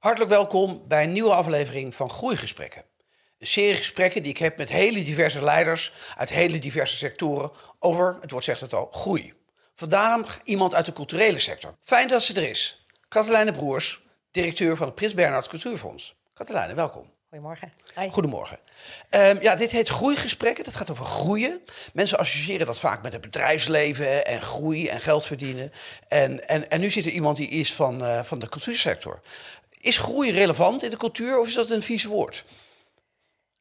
Hartelijk welkom bij een nieuwe aflevering van Groeigesprekken. Een serie gesprekken die ik heb met hele diverse leiders uit hele diverse sectoren over, het woord zegt het al, groei. Vandaag iemand uit de culturele sector. Fijn dat ze er is. Katelijne Broers, directeur van het Prins Bernhard Cultuurfonds. Katelijne, welkom. Goedemorgen. Goedemorgen. Um, ja, dit heet groeigesprekken. Dat gaat over groeien. Mensen associëren dat vaak met het bedrijfsleven en groei en geld verdienen. En, en, en nu zit er iemand die is van, uh, van de cultuursector. Is groei relevant in de cultuur of is dat een vies woord?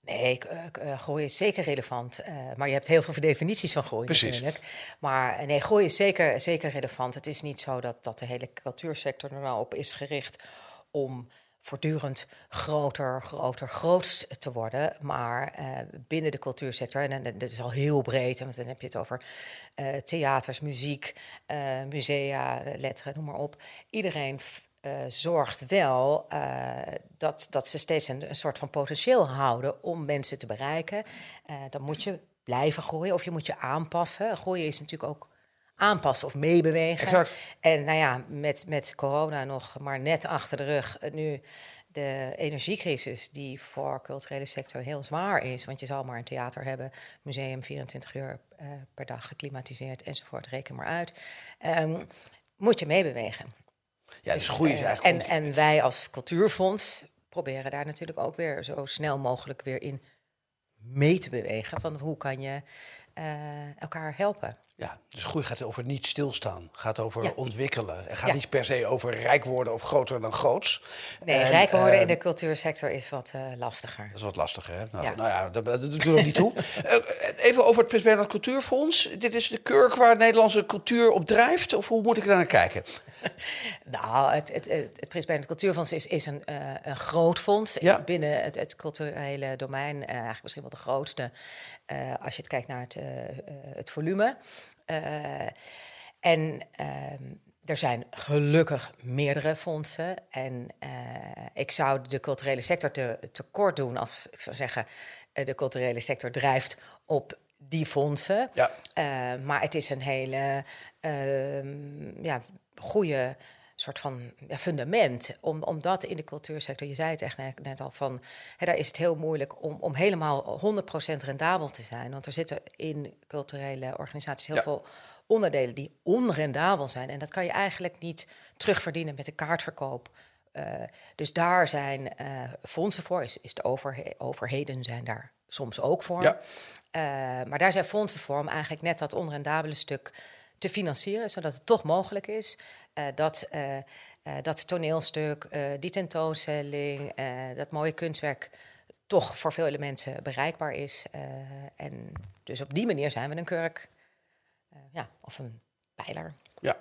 Nee, uh, groei is zeker relevant. Uh, maar je hebt heel veel definities van groei Precies. natuurlijk. Maar nee, groei is zeker, zeker relevant. Het is niet zo dat, dat de hele cultuursector er nou op is gericht om voortdurend groter, groter, groots te worden. Maar uh, binnen de cultuursector, en, en dat is al heel breed, want dan heb je het over uh, theaters, muziek, musea, letteren, noem maar op. Iedereen zorgt wel dat, dat ze steeds een, een, soort van potentieel houden om mensen te bereiken. dan moet je blijven groeien of je moet je aanpassen. Groeien is natuurlijk ook aanpassen of meebewegen. Exact. En nou ja, met, met corona nog maar net achter de rug. Nu de energiecrisis, die voor culturele sector heel zwaar is. Want je zal maar een theater hebben, museum 24 uur per dag geklimatiseerd enzovoort. Reken maar uit. Um, moet je meebewegen. Ja, dus groei is eigenlijk. En, en wij als cultuurfonds proberen daar natuurlijk ook weer zo snel mogelijk weer in mee te bewegen. Van hoe kan je uh, elkaar helpen. Ja, dus groei gaat over niet stilstaan. Gaat over Ja. ontwikkelen. Het gaat Ja. niet per se over rijk worden of groter dan groots. Nee, En, rijk worden in de cultuursector is wat eh, lastiger. Dat is wat lastiger, hè? Nou Ja. nou ja, dat, dat doet er ook niet toe. Eh, even over het Prins Bernhard Cultuurfonds. Dit is de kurk waar Nederlandse cultuur op drijft? Of hoe moet ik daar naar kijken? Nou, het, het, het, het Prins Bernhard Cultuurfonds is, is een, eh, een groot fonds binnen het, het culturele domein. eigenlijk misschien wel de grootste als je het kijkt naar het, het volume. Eh, en ehm, er zijn gelukkig meerdere fondsen. En eh, ik zou de culturele sector te, tekort doen als ik zou zeggen... eh, de culturele sector drijft op die fondsen. Ja. Maar het is een hele ehm, ja, goede soort van ja, fundament. Om, omdat in de cultuursector, je zei het echt net, net al, van hè, daar is het heel moeilijk om, om helemaal 100% rendabel te zijn. Want er zitten in culturele organisaties heel Ja. veel onderdelen die onrendabel zijn. En dat kan je eigenlijk niet terugverdienen met de kaartverkoop. Eh, dus daar zijn eh, fondsen voor, is, is de overhe- overheden zijn daar soms ook voor. Ja. Eh, maar daar zijn fondsen voor om eigenlijk net dat onrendabele stuk te financieren, zodat het toch mogelijk is eh, dat eh, eh, dat toneelstuk, die tentoonstelling, dat mooie kunstwerk toch voor vele mensen bereikbaar is. En dus op die manier zijn we een kurk, ja, of een pijler. Ja.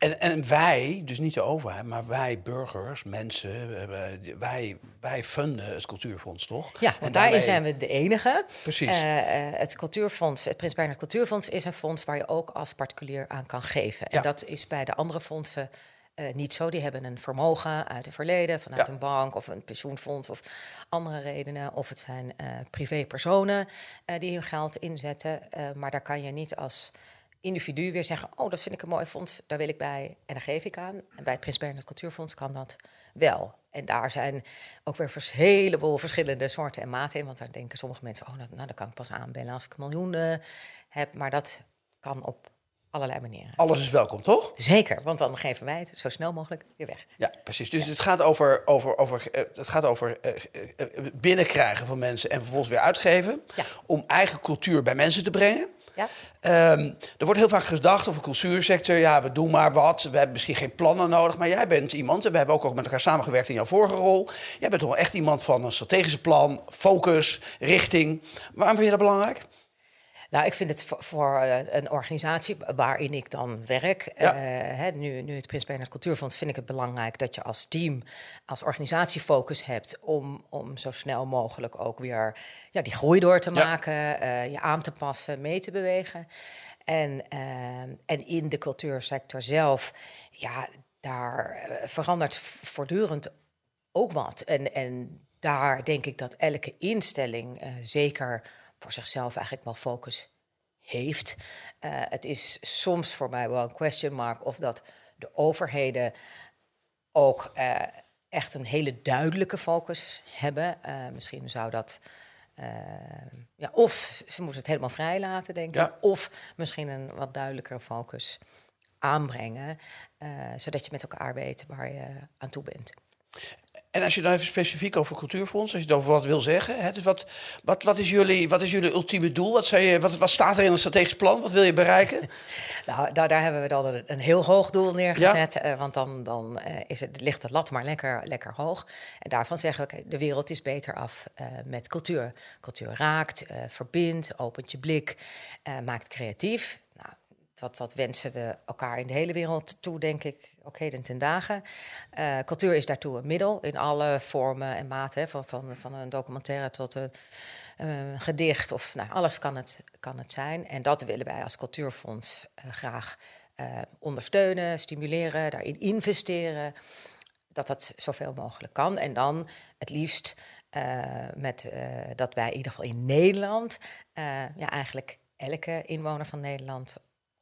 En, en wij, dus niet de overheid, maar wij burgers, mensen, eh, wij, wij funden het cultuurfonds, toch? Ja, En want daarmee- daarin zijn we de enige. Precies. Eh, eh, het cultuurfonds, het Prins Bernhard Cultuurfonds, is een fonds waar je ook als particulier aan kan geven. Ja. En dat is bij de andere fondsen eh, niet zo. Die hebben een vermogen uit het verleden, vanuit Ja. een bank of een pensioenfonds of andere redenen. Of het zijn eh privépersonen eh, die hun geld inzetten. Eh, maar daar kan je niet als individu weer zeggen: Oh, dat vind ik een mooi fonds, daar wil ik bij en daar geef ik aan. En bij het Prins Bernhard Cultuurfonds kan dat wel. En daar zijn ook weer een heleboel verschillende soorten en maten in. Want daar denken sommige mensen: Oh, nou, nou dan kan ik pas aanbellen als ik miljoenen heb. Maar dat kan op allerlei manieren. Alles is welkom, toch? Zeker, want dan geven wij het zo snel mogelijk weer weg. Ja, precies. Dus het gaat over, over, over, eh, het gaat over eh, eh, binnenkrijgen van mensen en vervolgens weer uitgeven. Ja. Om eigen cultuur bij mensen te brengen. Ehm, er wordt heel vaak gedacht over de cultuursector. Ja, we doen maar wat. We hebben misschien geen plannen nodig. Maar jij bent iemand, en we hebben ook, ook met elkaar samengewerkt in jouw vorige rol. Jij bent toch echt iemand van een strategische plan, focus, richting. Waarom vind je dat belangrijk? Nou, ik vind het voor, voor, eh, een organisatie waarin ik dan werk, Ja. eh, hè, nu, nu het Prins Bernhard Cultuurfonds, vind ik het belangrijk dat je als team, als organisatie focus hebt om, om zo snel mogelijk ook weer ja, die groei door te Ja. maken, eh, je aan te passen, mee te bewegen. En, en in de cultuursector zelf, ja, daar verandert voortdurend ook wat. En, en daar denk ik dat elke instelling zeker voor zichzelf eigenlijk wel focus heeft. Eh, het is soms voor mij wel een question mark of dat de overheden ook eh, echt een hele duidelijke focus hebben. misschien zou dat. ja, of ze moeten het helemaal vrij laten, denk ik. Of misschien een wat duidelijkere focus aanbrengen. zodat je met elkaar weet waar je aan toe bent. En als je dan even specifiek over cultuurfonds, als je over wat wil zeggen, hè, dus wat, wat, wat, is jullie, wat is jullie ultieme doel? Wat, je, wat, wat staat er in een strategisch plan? Wat wil je bereiken? nou, daar, daar hebben we dan een heel hoog doel neergezet, ja. uh, want dan, dan uh, is het, ligt de lat maar lekker, lekker hoog. En daarvan zeggen we, de wereld is beter af uh, met cultuur. Cultuur raakt, verbindt, opent je blik, maakt creatief dat, dat wensen we elkaar in de hele wereld toe, denk ik, ook heden ten dagen. Uh, cultuur is daartoe een middel in alle vormen en maten, van, van, van een documentaire tot een, gedicht of nou, alles kan het, kan het zijn. En dat willen wij als Cultuurfonds uh, graag uh, ondersteunen, stimuleren, daarin investeren. Dat dat zoveel mogelijk kan. En dan het liefst met, dat wij in ieder geval in Nederland ja, eigenlijk elke inwoner van Nederland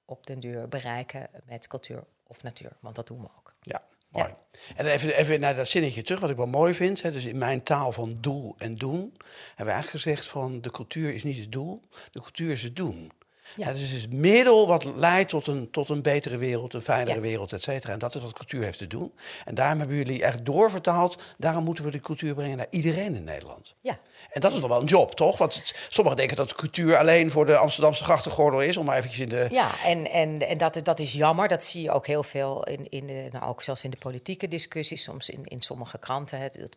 op den duur bereiken met cultuur of natuur. Want dat doen we ook. Ja, mooi. En even, even naar dat zinnetje terug, wat ik wel mooi vind. Hè, dus in mijn taal van doel en doen hebben we eigenlijk gezegd van de cultuur is niet het doel, de cultuur is het doen. Ja. dus het is het middel wat leidt tot een, tot een betere wereld, een fijnere wereld, et cetera. En dat is wat cultuur heeft te doen. En daarom hebben jullie echt doorvertaald. Daarom moeten we de cultuur brengen naar iedereen in Nederland. Ja. En dat is nog wel een job, toch? Want sommigen denken dat cultuur alleen voor de Amsterdamse grachtengordel is, om maar eventjes in de... Ja, en, en, en dat, dat is jammer. Dat zie je ook heel veel in, in de, nou ook zelfs in de politieke discussies, soms in, in sommige kranten. Het, het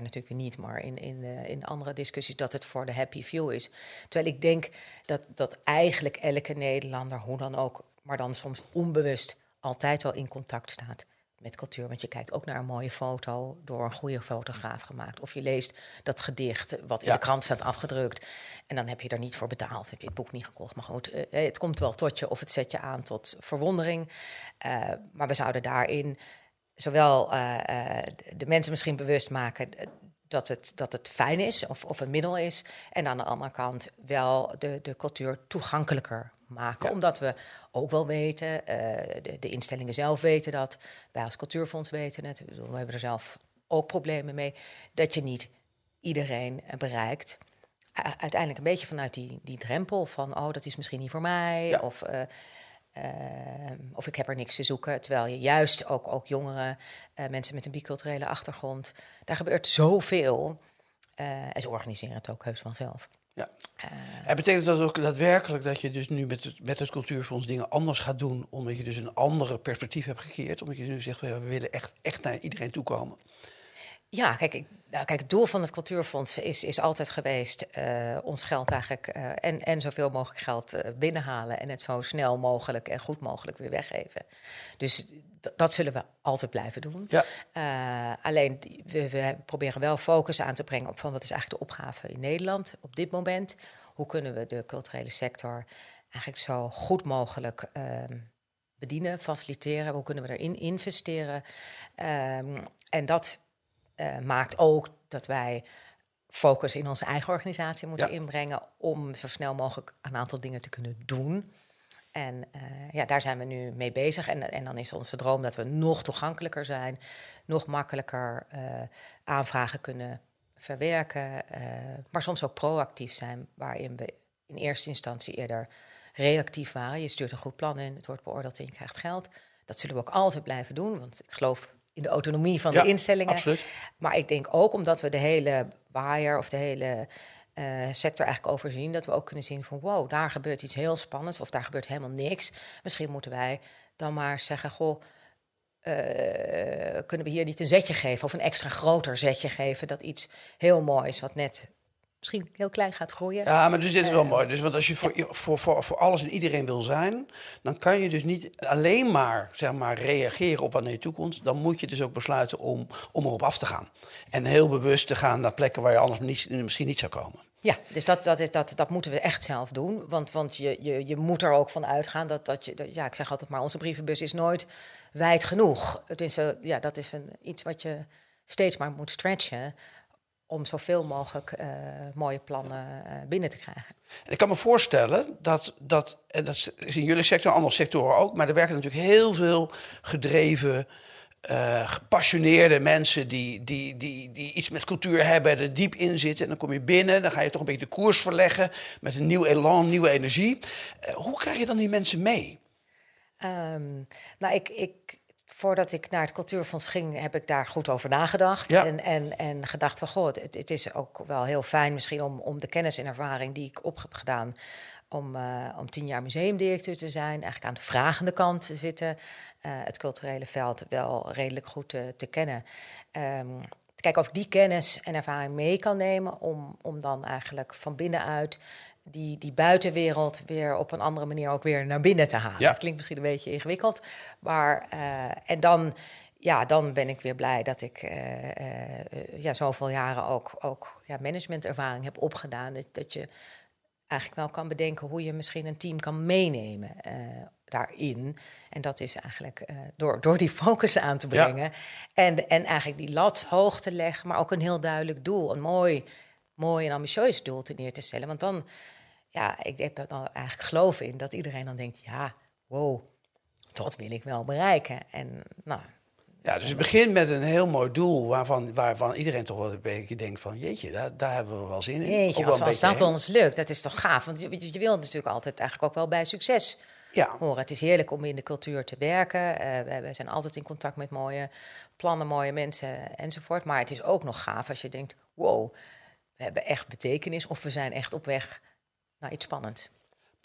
natuurlijk niet, maar in, in, eh, in andere discussies, dat het voor de happy few is. Terwijl ik denk dat, dat eigenlijk elke Nederlander, hoe dan ook, maar dan soms onbewust, altijd wel in contact staat met cultuur. Want je kijkt ook naar een mooie foto door een goede fotograaf gemaakt. Of je leest dat gedicht wat in de krant staat afgedrukt. En dan heb je er niet voor betaald. Heb je het boek niet gekocht. Maar goed, eh, eh, het komt wel tot je of het zet je aan tot verwondering. Uh, maar we zouden daarin zowel uh, de mensen misschien bewust maken dat het, dat het fijn is of, of een middel is. En aan de andere kant wel de, de cultuur toegankelijker maken. Omdat we ook wel weten, uh, de, de, instellingen zelf weten dat, wij als Cultuurfonds weten het, we hebben er zelf ook problemen mee, dat je niet iedereen bereikt. uiteindelijk een beetje vanuit die, die drempel van, oh, dat is misschien niet voor mij, of, uh, uh, of ik heb er niks te zoeken. Terwijl je juist ook, ook jongeren, mensen met een biculturele achtergrond, daar gebeurt zoveel. en ze organiseren het ook heus vanzelf. Ja. En betekent dat ook daadwerkelijk dat je dus nu met het, met het cultuurfonds dingen anders gaat doen, omdat je dus een andere perspectief hebt gekeerd, omdat je nu zegt, we willen echt, echt naar iedereen toe komen? Ja, kijk, ik, nou, kijk, het doel van het cultuurfonds is, is altijd geweest uh, ons geld eigenlijk uh, en, en zoveel mogelijk geld binnenhalen en het zo snel mogelijk en goed mogelijk weer weggeven. Dus dat zullen we altijd blijven doen. Ja. Alleen we, we, proberen wel focus aan te brengen op van wat is eigenlijk de opgave in Nederland op dit moment. Hoe kunnen we de culturele sector eigenlijk zo goed mogelijk uh, bedienen, faciliteren? Hoe kunnen we erin investeren? Um, en dat uh, maakt ook dat wij focus in onze eigen organisatie moeten inbrengen om zo snel mogelijk een aantal dingen te kunnen doen. En uh, ja, daar zijn we nu mee bezig. En, en dan is onze droom dat we nog toegankelijker zijn, nog makkelijker uh, aanvragen kunnen verwerken, maar soms ook proactief zijn, waarin we in eerste instantie eerder reactief waren. Je stuurt een goed plan in, het wordt beoordeeld en je krijgt geld. Dat zullen we ook altijd blijven doen, want ik geloof in de autonomie van de instellingen. Absoluut. Maar ik denk ook omdat we de hele waaier of de hele uh, sector eigenlijk overzien, dat we ook kunnen zien van wow, daar gebeurt iets heel spannends of daar gebeurt helemaal niks. Misschien moeten wij dan maar zeggen, goh, uh, kunnen we hier niet een zetje geven of een extra groter zetje geven dat iets heel moois wat net misschien heel klein gaat groeien. Ja, maar dus dit is wel uh, mooi. Dus want als je voor, voor, voor, voor alles en iedereen wil zijn, dan kan je dus niet alleen maar, zeg maar reageren op wat naar je toe komt. Dan moet je dus ook besluiten om, om erop af te gaan. En heel bewust te gaan naar plekken waar je anders niet, misschien niet zou komen. Ja, dus dat, dat, is, dat, dat moeten we echt zelf doen. Want, want je, je, je moet er ook van uitgaan dat, dat je... Ja, ik zeg altijd maar, onze brievenbus is nooit wijd genoeg. Het is, ja, dat is een, iets wat je steeds maar moet stretchen om zoveel mogelijk uh, mooie plannen uh, binnen te krijgen. En ik kan me voorstellen dat, dat, en dat is in jullie sector, andere sectoren ook, maar er werken natuurlijk heel veel gedreven eh, gepassioneerde mensen die, die, die, die iets met cultuur hebben, er diep in zitten. En dan kom je binnen, dan ga je toch een beetje de koers verleggen met een nieuw elan, nieuwe energie. Eh, hoe krijg je dan die mensen mee? Ehm, nou, ik, ik, voordat ik naar het Cultuurfonds ging, heb ik daar goed over nagedacht. Ja. En, en, en gedacht van, goh, het, het is ook wel heel fijn misschien om, om de kennis en ervaring die ik op heb gedaan... Om, eh, om tien jaar museumdirecteur te zijn, eigenlijk aan de vragende kant te zitten. eh, het culturele veld wel redelijk goed te, te kennen. Ehm, kijken of ik die kennis en ervaring mee kan nemen om, om dan eigenlijk van binnenuit die, die buitenwereld weer op een andere manier ook weer naar binnen te halen. Ja. Dat klinkt misschien een beetje ingewikkeld, maar eh, en dan, ja, dan ben ik weer blij dat ik eh, eh, ja, zoveel jaren ook, ook ja, managementervaring heb opgedaan. Dat, dat je eigenlijk wel kan bedenken hoe je misschien een team kan meenemen daarin. En dat is eigenlijk door, door die focus aan te Ja. brengen. En, en eigenlijk die lat hoog te leggen, maar ook een heel duidelijk doel. Een mooi, mooi en ambitieus doel te neer te stellen. Want dan, ja, ik heb er dan eigenlijk geloof in dat iedereen dan denkt: ja, wow, dat wil ik wel bereiken. En nou, Ja, dus het begint met een heel mooi doel waarvan, waarvan iedereen toch wel een beetje denkt van... jeetje, daar, daar hebben we wel zin in. Jeetje, wel als, als dat ons lukt, dat is toch gaaf. Want je, je, wil natuurlijk altijd eigenlijk ook wel bij succes Ja, horen. Het is heerlijk om in de cultuur te werken. Eh, we, we zijn altijd in contact met mooie plannen, mooie mensen enzovoort. Maar het is ook nog gaaf als je denkt: wow, we hebben echt betekenis of we zijn echt op weg naar iets spannends.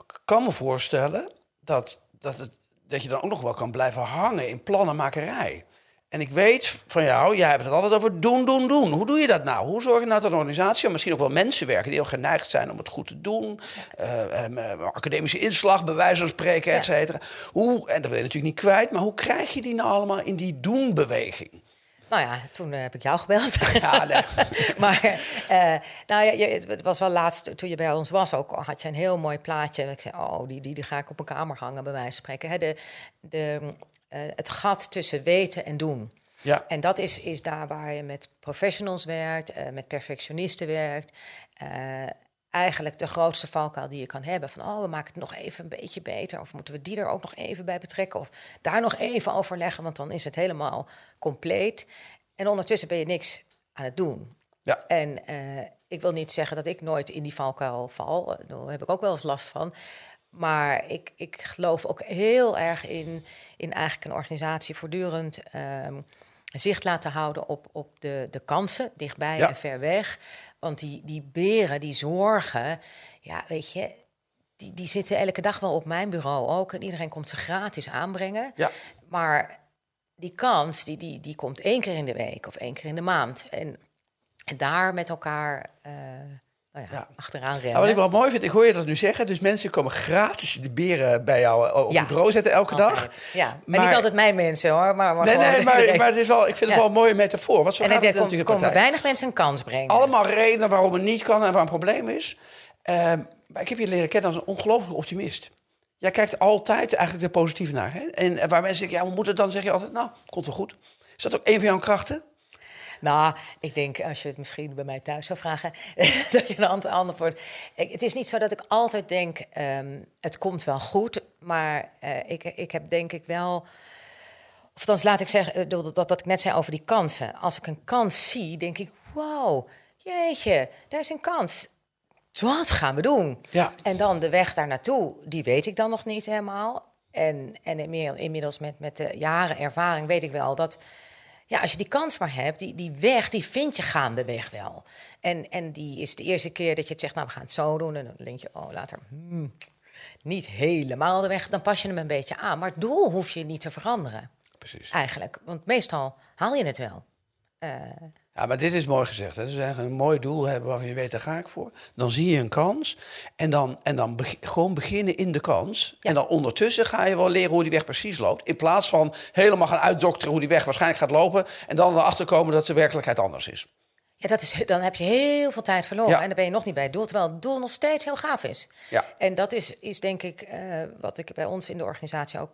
ik kan me voorstellen dat, dat, het, dat je dan ook nog wel kan blijven hangen in plannenmakerij. En ik weet van jou, jij hebt het altijd over doen, doen, doen. Hoe doe je dat nou? Hoe zorg je nou dat een organisatie, misschien ook wel mensen werken... die heel geneigd zijn om het goed te doen. eh, em, eh, academische inslag, bij wijze van spreken, et Ja. cetera. Hoe, en dat wil je natuurlijk niet kwijt, maar hoe krijg je die nou allemaal in die doen-beweging? Nou ja, toen eh, heb ik jou gebeld. Ja, nee. maar eh, nou ja, je, het was wel laatst, toen je bij ons was ook, had je een heel mooi plaatje. Ik zei, oh, die, die, die ga ik op mijn kamer hangen, bij wijze van spreken. Hè, de, de, eh, het gat tussen weten en doen. Ja, En dat is, is daar waar je met professionals werkt, met perfectionisten werkt. Eigenlijk de grootste valkuil die je kan hebben. Van, oh, we maken het nog even een beetje beter. Of moeten we die er ook nog even bij betrekken? Of daar nog even overleggen, want dan is het helemaal compleet. En ondertussen ben je niks aan het doen. ja. En eh, ik wil niet zeggen dat ik nooit in die valkuil val. Eh, Daar heb ik ook wel eens last van. Maar ik, ik geloof ook heel erg in, in eigenlijk een organisatie voortdurend ehm, zicht laten houden op, op de, de kansen, dichtbij Ja. en ver weg. Want die, die beren, die zorgen, ja, weet je, die, die zitten elke dag wel op mijn bureau ook. En iedereen komt ze gratis aanbrengen. Ja. Maar die kans, die, die, die komt één keer in de week of één keer in de maand. En, en daar met elkaar eh, nou ja, Ja. achteraan rennen. Nou, wat ik wel mooi vind, ik hoor je dat nu zeggen. Dus mensen komen gratis de beren bij jou eh, op Ja. het bureau zetten elke dag. Ja, maar, Maar- niet altijd mijn mensen hoor. Maar, maar Nee, nee, maar, het is wel, ik vind het wel een mooie metafoor. Want zo en gaat komt, natuurlijk komen de weinig mensen een kans brengen. Allemaal redenen waarom het niet kan en waar een probleem is. Ehm, maar ik heb je leren kennen als een ongelooflijke optimist. Jij kijkt altijd eigenlijk er positief naar. Hè? En eh, waar mensen zeggen, ja, hoe moet het dan? Zeg je altijd, nou, komt wel goed. Is dat ook een van jouw krachten? Nou, ik denk als je het misschien bij mij thuis zou vragen, dat je een ander antwoord. Ik, het is niet zo dat ik altijd denk, ehm, het komt wel goed. Maar eh, ik, ik heb denk ik wel. Of dan laat ik zeggen, eh, dat, dat, dat ik net zei over die kansen. Als ik een kans zie, denk ik, wow, jeetje, daar is een kans. Wat gaan we doen? Ja. En dan de weg daar naartoe, die weet ik dan nog niet helemaal. En, en inmiddel- inmiddels met, met de jaren ervaring weet ik wel dat... Ja, als je die kans maar hebt, die, die weg, die vind je gaandeweg wel. En, en die is de eerste keer dat je het zegt, nou, we gaan het zo doen. En dan denk je, oh, later, hmm, niet helemaal de weg. Dan pas je hem een beetje aan. Maar het doel hoef je niet te veranderen, Precies. eigenlijk. Want meestal haal je het wel. Eh, Ja, maar dit is mooi gezegd. Hè? Dus eigenlijk een mooi doel hebben waarvan je weet, daar ga ik voor. Dan zie je een kans en dan, en dan beg- gewoon beginnen in de kans. Ja. En dan ondertussen ga je wel leren hoe die weg precies loopt. In plaats van helemaal gaan uitdokteren hoe die weg waarschijnlijk gaat lopen. En dan erachter komen dat de werkelijkheid anders is. Ja, dat is, dan heb je heel veel tijd verloren. Ja. En dan ben je nog niet bij het doel, terwijl het doel nog steeds heel gaaf is. Ja. En dat is, is denk ik eh, wat ik bij ons in de organisatie ook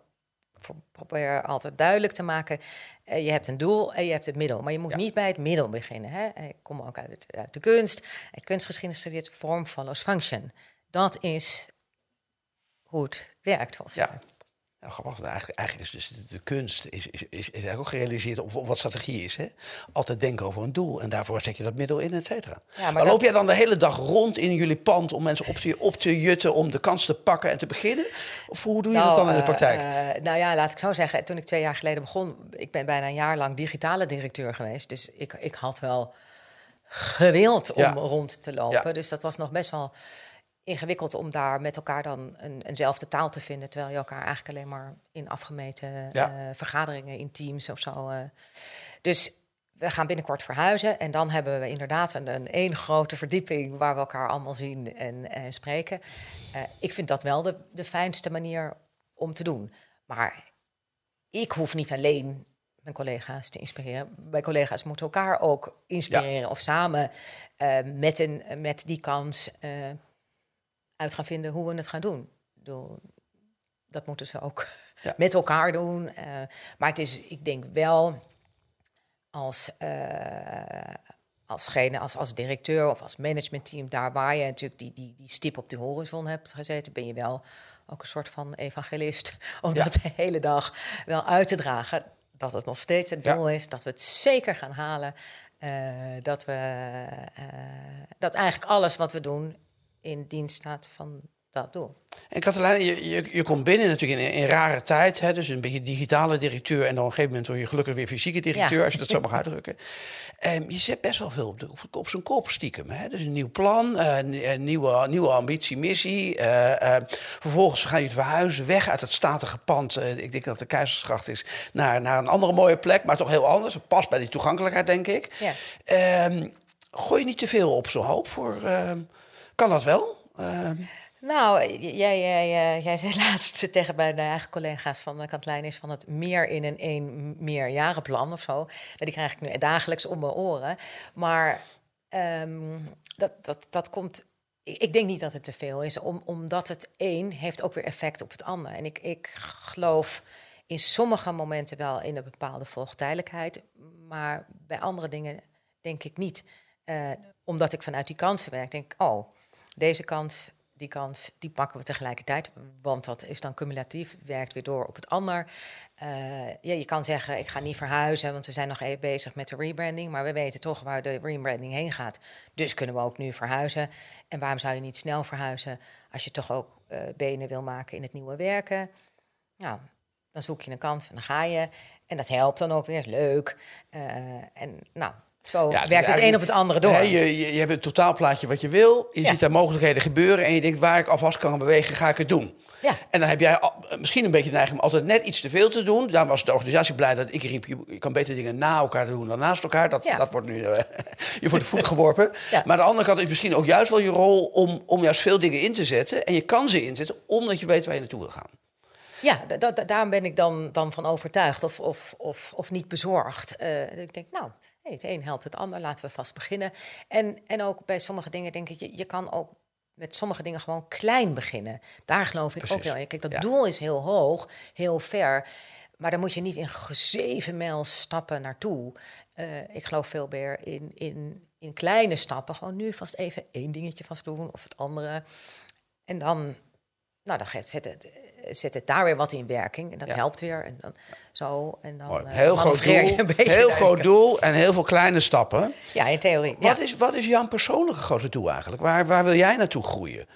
probeer altijd duidelijk te maken. Eh, je hebt een doel en je hebt het middel. Maar je moet Ja. niet bij het middel beginnen. Hè? Ik kom ook uit, het- uit de kunst. En kunstgeschiedenis studeert form follows function. Dat is hoe het werkt volgens Ja. mij. Nou, grappig, eigenlijk, eigenlijk is dus de kunst is, is, is, is eigenlijk ook gerealiseerd op, op wat strategie is. Hè? Altijd denken over een doel en daarvoor zet je dat middel in, et cetera. Ja, maar maar loop jij dan de hele dag rond in jullie pand om mensen op te, op te jutten, om de kans te pakken en te beginnen? Of hoe doe je dat dan in de eh, praktijk? eh, nou ja, laat ik zo zeggen. Toen ik twee jaar geleden begon, ik ben bijna een jaar lang digitale directeur geweest. Dus ik, ik had wel gewild om Ja. rond te lopen. Ja. Dus dat was nog best wel ingewikkeld om daar met elkaar dan een, eenzelfde taal te vinden. Terwijl je elkaar eigenlijk alleen maar in afgemeten Ja. eh, vergaderingen in teams of zo. eh. Dus we gaan binnenkort verhuizen. En dan hebben we inderdaad een, een één grote verdieping waar we elkaar allemaal zien en, en spreken. Eh, ik vind dat wel de, de fijnste manier om te doen. Maar ik hoef niet alleen mijn collega's te inspireren. Mijn collega's moeten elkaar ook inspireren of samen met, een, met die kans uit gaan vinden hoe we het gaan doen. Bedoel, dat moeten ze ook Ja. met elkaar doen. eh, maar het is, ik denk wel, als, eh alsgene, als, als directeur of als managementteam, daar waar je natuurlijk die, die, die stip op de horizon hebt gezeten, ben je wel ook een soort van evangelist. Om Ja. dat de hele dag wel uit te dragen. Dat het nog steeds het Ja. doel is, dat we het zeker gaan halen. eh, dat we dat eigenlijk alles wat we doen in dienst staat van dat doel. En Katelijn, je, je, je komt binnen natuurlijk in, in rare tijd. Hè, dus een beetje digitale directeur. En dan op een gegeven moment word je gelukkig weer fysieke directeur, Ja. als je dat zo mag uitdrukken. Ehm, je zet best wel veel op, de, op, zijn kop stiekem. Hè? Dus een nieuw plan, eh, een, een nieuwe, nieuwe ambitie, missie. eh, eh, vervolgens ga je het verhuizen weg uit het statige pand. eh, ik denk dat de Keizersgracht is. Naar, naar een andere mooie plek, maar toch heel anders. Het past bij die toegankelijkheid, denk ik. Ja. Ehm, gooi je niet te veel op zo'n hoop voor. ehm, kan dat wel? Ehm, Nou, jij, jij, eh, zei laatst tegen bij de eigen collega's van de kantlijn is van het meer in een één meerjarenplan of zo. Die krijg ik nu dagelijks om mijn oren. Maar ehm, dat, dat, dat komt. Ik denk niet dat het te veel is, om, omdat het één heeft ook weer effect op het ander. En ik, ik geloof in sommige momenten wel in een bepaalde volgtijdelijkheid, maar bij andere dingen denk ik niet. Eh, omdat ik vanuit die kansen werk, denk ik, oh, deze kans, die kans, die pakken we tegelijkertijd. Want dat is dan cumulatief, werkt weer door op het ander. Eh, ja, je kan zeggen, ik ga niet verhuizen, want we zijn nog even bezig met de rebranding. Maar we weten toch waar de rebranding heen gaat. Dus kunnen we ook nu verhuizen. En waarom zou je niet snel verhuizen als je toch ook eh, benen wil maken in het nieuwe werken? Nou, dan zoek je een kans en dan ga je. En dat helpt dan ook weer, leuk. Eh, en nou, zo Ja, werkt het een op het andere door. Hè, je, je, je hebt een totaalplaatje wat je wil. Je Ja. ziet daar mogelijkheden gebeuren. En je denkt, waar ik alvast kan bewegen, ga ik het doen. Ja. En dan heb jij al- misschien een beetje de neiging om altijd net iets te veel te doen. Daarom was de organisatie blij dat ik riep, je, kan beter dingen na elkaar doen dan naast elkaar. Dat, Ja. dat wordt nu eh, je voor de voet geworpen. Ja. Maar aan de andere kant is misschien ook juist wel je rol om, om juist veel dingen in te zetten. En je kan ze inzetten, omdat je weet waar je naartoe wil gaan. Ja, da- da- da- daarom ben ik dan, dan van overtuigd of, of, of, of niet bezorgd. Eh, ik denk, nou, hey, het een helpt het ander, laten we vast beginnen. En, en ook bij sommige dingen denk ik, je, je kan ook met sommige dingen gewoon klein beginnen. Daar geloof ik ook wel in. Kijk, dat Ja. doel is heel hoog, heel ver. Maar daar moet je niet in gezeven mijl stappen naartoe. Eh, ik geloof veel meer in, in, in kleine stappen. Gewoon nu vast even één dingetje vast doen of het andere. En dan, nou, dan geeft, zet, het, zet het daar weer wat in werking. En dat Ja. helpt weer. En dan zo. En dan, Mooi. eh, Heel groot doel, een heel groot doel en heel veel kleine stappen. Ja, in theorie. Wat, ja. is, wat is jouw persoonlijke grote doel eigenlijk? Waar, waar wil jij naartoe groeien?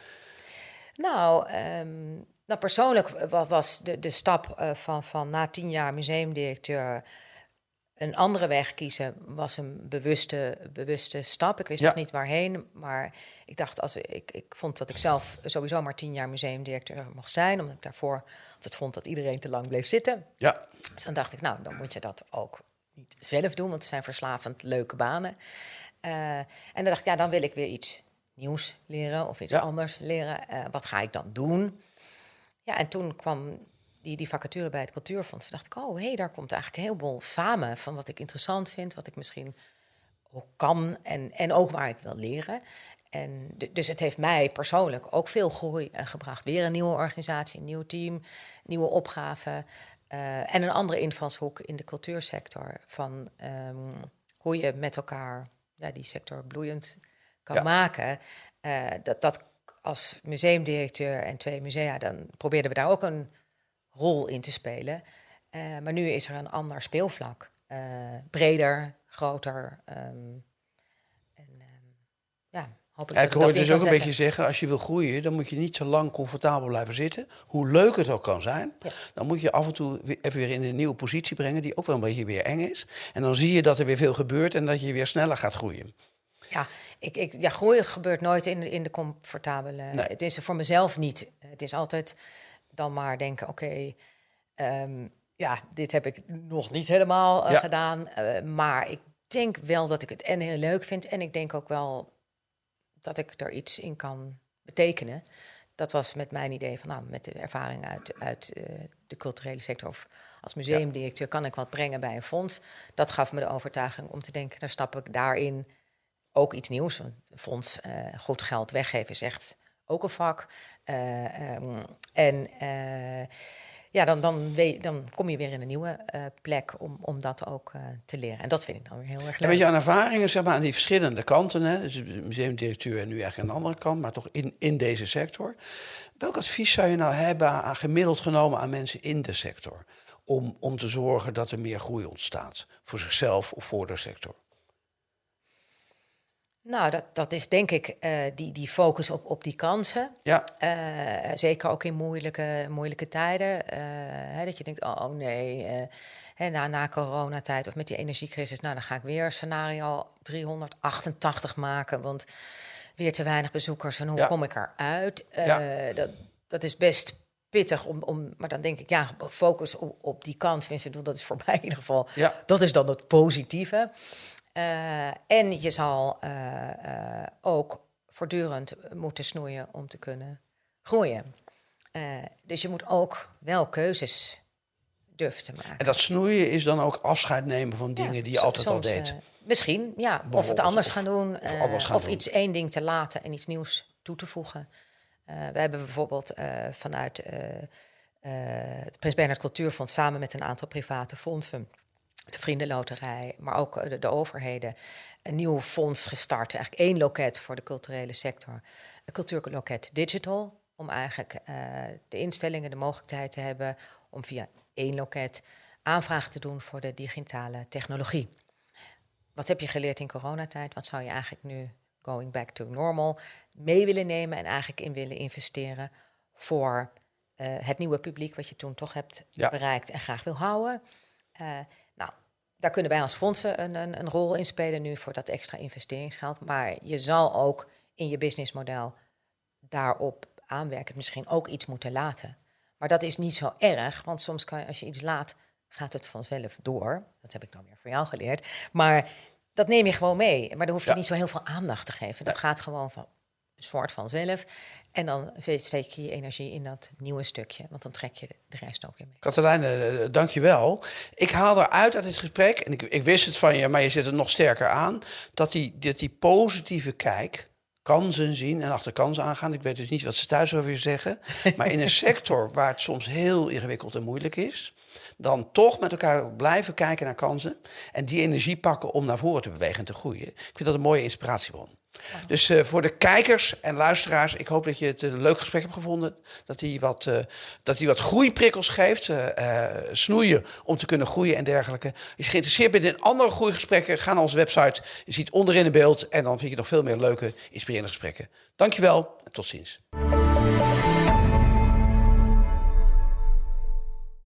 Nou, ehm, nou persoonlijk wa- was de, de stap eh, van, van na tien jaar museumdirecteur een andere weg kiezen, was een bewuste, bewuste stap. Ik wist Ja. nog niet waarheen, maar ik dacht, als ik, ik vond dat ik zelf sowieso maar tien jaar museumdirecteur mocht zijn, omdat ik daarvoor altijd vond dat iedereen te lang bleef zitten. Ja, Dus dan dacht ik, nou, dan moet je dat ook niet zelf doen, want het zijn verslavend leuke banen. Eh, en dan dacht ik, ja, dan wil ik weer iets nieuws leren of iets Ja. anders leren. Eh, wat ga ik dan doen? Ja, en toen kwam die, die vacature bij het Cultuurfonds. Toen dacht ik, oh, hé, hey, daar komt eigenlijk een heleboel samen van wat ik interessant vind, wat ik misschien ook kan en, en ook waar ik wil leren. En dus het heeft mij persoonlijk ook veel groei eh, gebracht. Weer een nieuwe organisatie, een nieuw team, nieuwe opgaven. eh, en een andere invalshoek in de cultuursector. Van ehm, hoe je met elkaar ja, die sector bloeiend kan Ja. maken. Eh, dat, dat als museumdirecteur en twee musea, dan probeerden we daar ook een rol in te spelen. Eh, maar nu is er een ander speelvlak. Eh, breder, groter. ehm, en, ehm, ja, hoop ik Ja, hoor je dus ook een beetje zeggen, als je wil groeien, dan moet je niet zo lang comfortabel blijven zitten. Hoe leuk het ook kan zijn, Ja. dan moet je af en toe weer- even weer in een nieuwe positie brengen, die ook wel een beetje weer eng is. En dan zie je dat er weer veel gebeurt en dat je weer sneller gaat groeien. Ja, ik, ik, ja, groeien gebeurt nooit in de, in de comfortabele. Nee. Het is er voor mezelf niet. Het is altijd dan maar denken: oké, ehm, ja, dit heb ik nog niet helemaal eh, Ja. gedaan. eh, maar ik denk wel dat ik het en heel leuk vind. En ik denk ook wel dat ik er iets in kan betekenen. Dat was met mijn idee van, nou, met de ervaring uit, uit eh, de culturele sector of als museumdirecteur kan ik wat brengen bij een fonds. Dat gaf me de overtuiging om te denken, dan stap ik daarin ook iets nieuws. Want een fonds goed geld weggeven is echt ook een vak. Eh, ehm, en eh, ja, dan, dan, weet, dan kom je weer in een nieuwe eh, plek om, om dat ook te leren. En dat vind ik dan weer heel erg En leuk. met jouw ervaringen zeg maar, aan die verschillende kanten, hè, dus de museumdirecteur en nu eigenlijk aan de andere kant, maar toch in, in deze sector. Welk advies zou je nou hebben aan, gemiddeld genomen aan mensen in de sector? Om, om te zorgen dat er meer groei ontstaat, voor zichzelf of voor de sector? Nou, dat, dat is denk ik eh, die, die focus op, op die kansen. Ja, Eh, zeker ook in moeilijke, moeilijke tijden. eh, hè, dat je denkt, oh, oh nee, hè, na, na coronatijd of met die energiecrisis... nou, dan ga ik weer scenario 388 maken, want weer te weinig bezoekers. En hoe Ja. kom ik eruit? Ja. dat, dat is best pittig, om, om, maar dan denk ik, ja, focus op, op die. Tenminste, dat is voor mij in ieder geval ja. dat is dan het positieve. Eh, en je zal eh, eh, ook voortdurend moeten snoeien om te kunnen groeien. Dus je moet ook wel keuzes durven te maken. En dat snoeien is dan ook afscheid nemen van dingen Ja, die je altijd al deed. misschien, ja. Of het anders of- gaan doen. of anders gaan of doen. iets één ding te laten en iets nieuws toe te voegen. We hebben bijvoorbeeld vanuit het Prins Bernhard Cultuurfonds... samen met een aantal private fondsen... de Vriendenloterij, maar ook eh, de, de overheden... een nieuw fonds gestart. Eigenlijk één loket voor de culturele sector. Een cultuurloket digital. Om eigenlijk eh, de instellingen de mogelijkheid te hebben... om via één loket aanvragen te doen voor de digitale technologie. Wat heb je geleerd in coronatijd? Wat zou je eigenlijk nu, going back to normal, mee willen nemen en eigenlijk in willen investeren voor eh, het nieuwe publiek wat je toen toch hebt Ja. bereikt en graag wil houden? Eh, nou, daar kunnen wij als fondsen een, een, een rol in spelen nu voor dat extra investeringsgeld. Maar je zal ook in je businessmodel daarop aanwerken, misschien ook iets moeten laten. Maar dat is niet zo erg, want soms kan je, als je iets laat, gaat het vanzelf door. Dat heb ik dan weer van jou geleerd. Maar dat neem je gewoon mee. Maar dan hoef je Ja. niet zo heel veel aandacht te geven. Dat gaat gewoon van soort vanzelf. En dan steek je je energie in dat nieuwe stukje. Want dan trek je de, rest ook weer mee. Katelijne, eh, dank je wel. Ik haal eruit uit dit gesprek, en ik, ik wist het van je, maar je zet het nog sterker aan, dat die, dat die positieve kijk, kansen zien en achter kansen aangaan. Ik weet dus niet wat ze thuis over je zeggen, maar in een sector waar het soms heel ingewikkeld en moeilijk is, dan toch met elkaar blijven kijken naar kansen en die energie pakken om naar voren te bewegen en te groeien. Ik vind dat een mooie inspiratiebron. Dus eh, voor de kijkers en luisteraars, ik hoop dat je het een leuk gesprek hebt gevonden. Dat hij wat, eh, dat hij wat groeiprikkels geeft. eh, eh, snoeien om te kunnen groeien en dergelijke. Als je geïnteresseerd bent in andere groeigesprekken, ga naar onze website. Je ziet onderin in beeld en dan vind je nog veel meer leuke, inspirerende gesprekken. Dankjewel en tot ziens.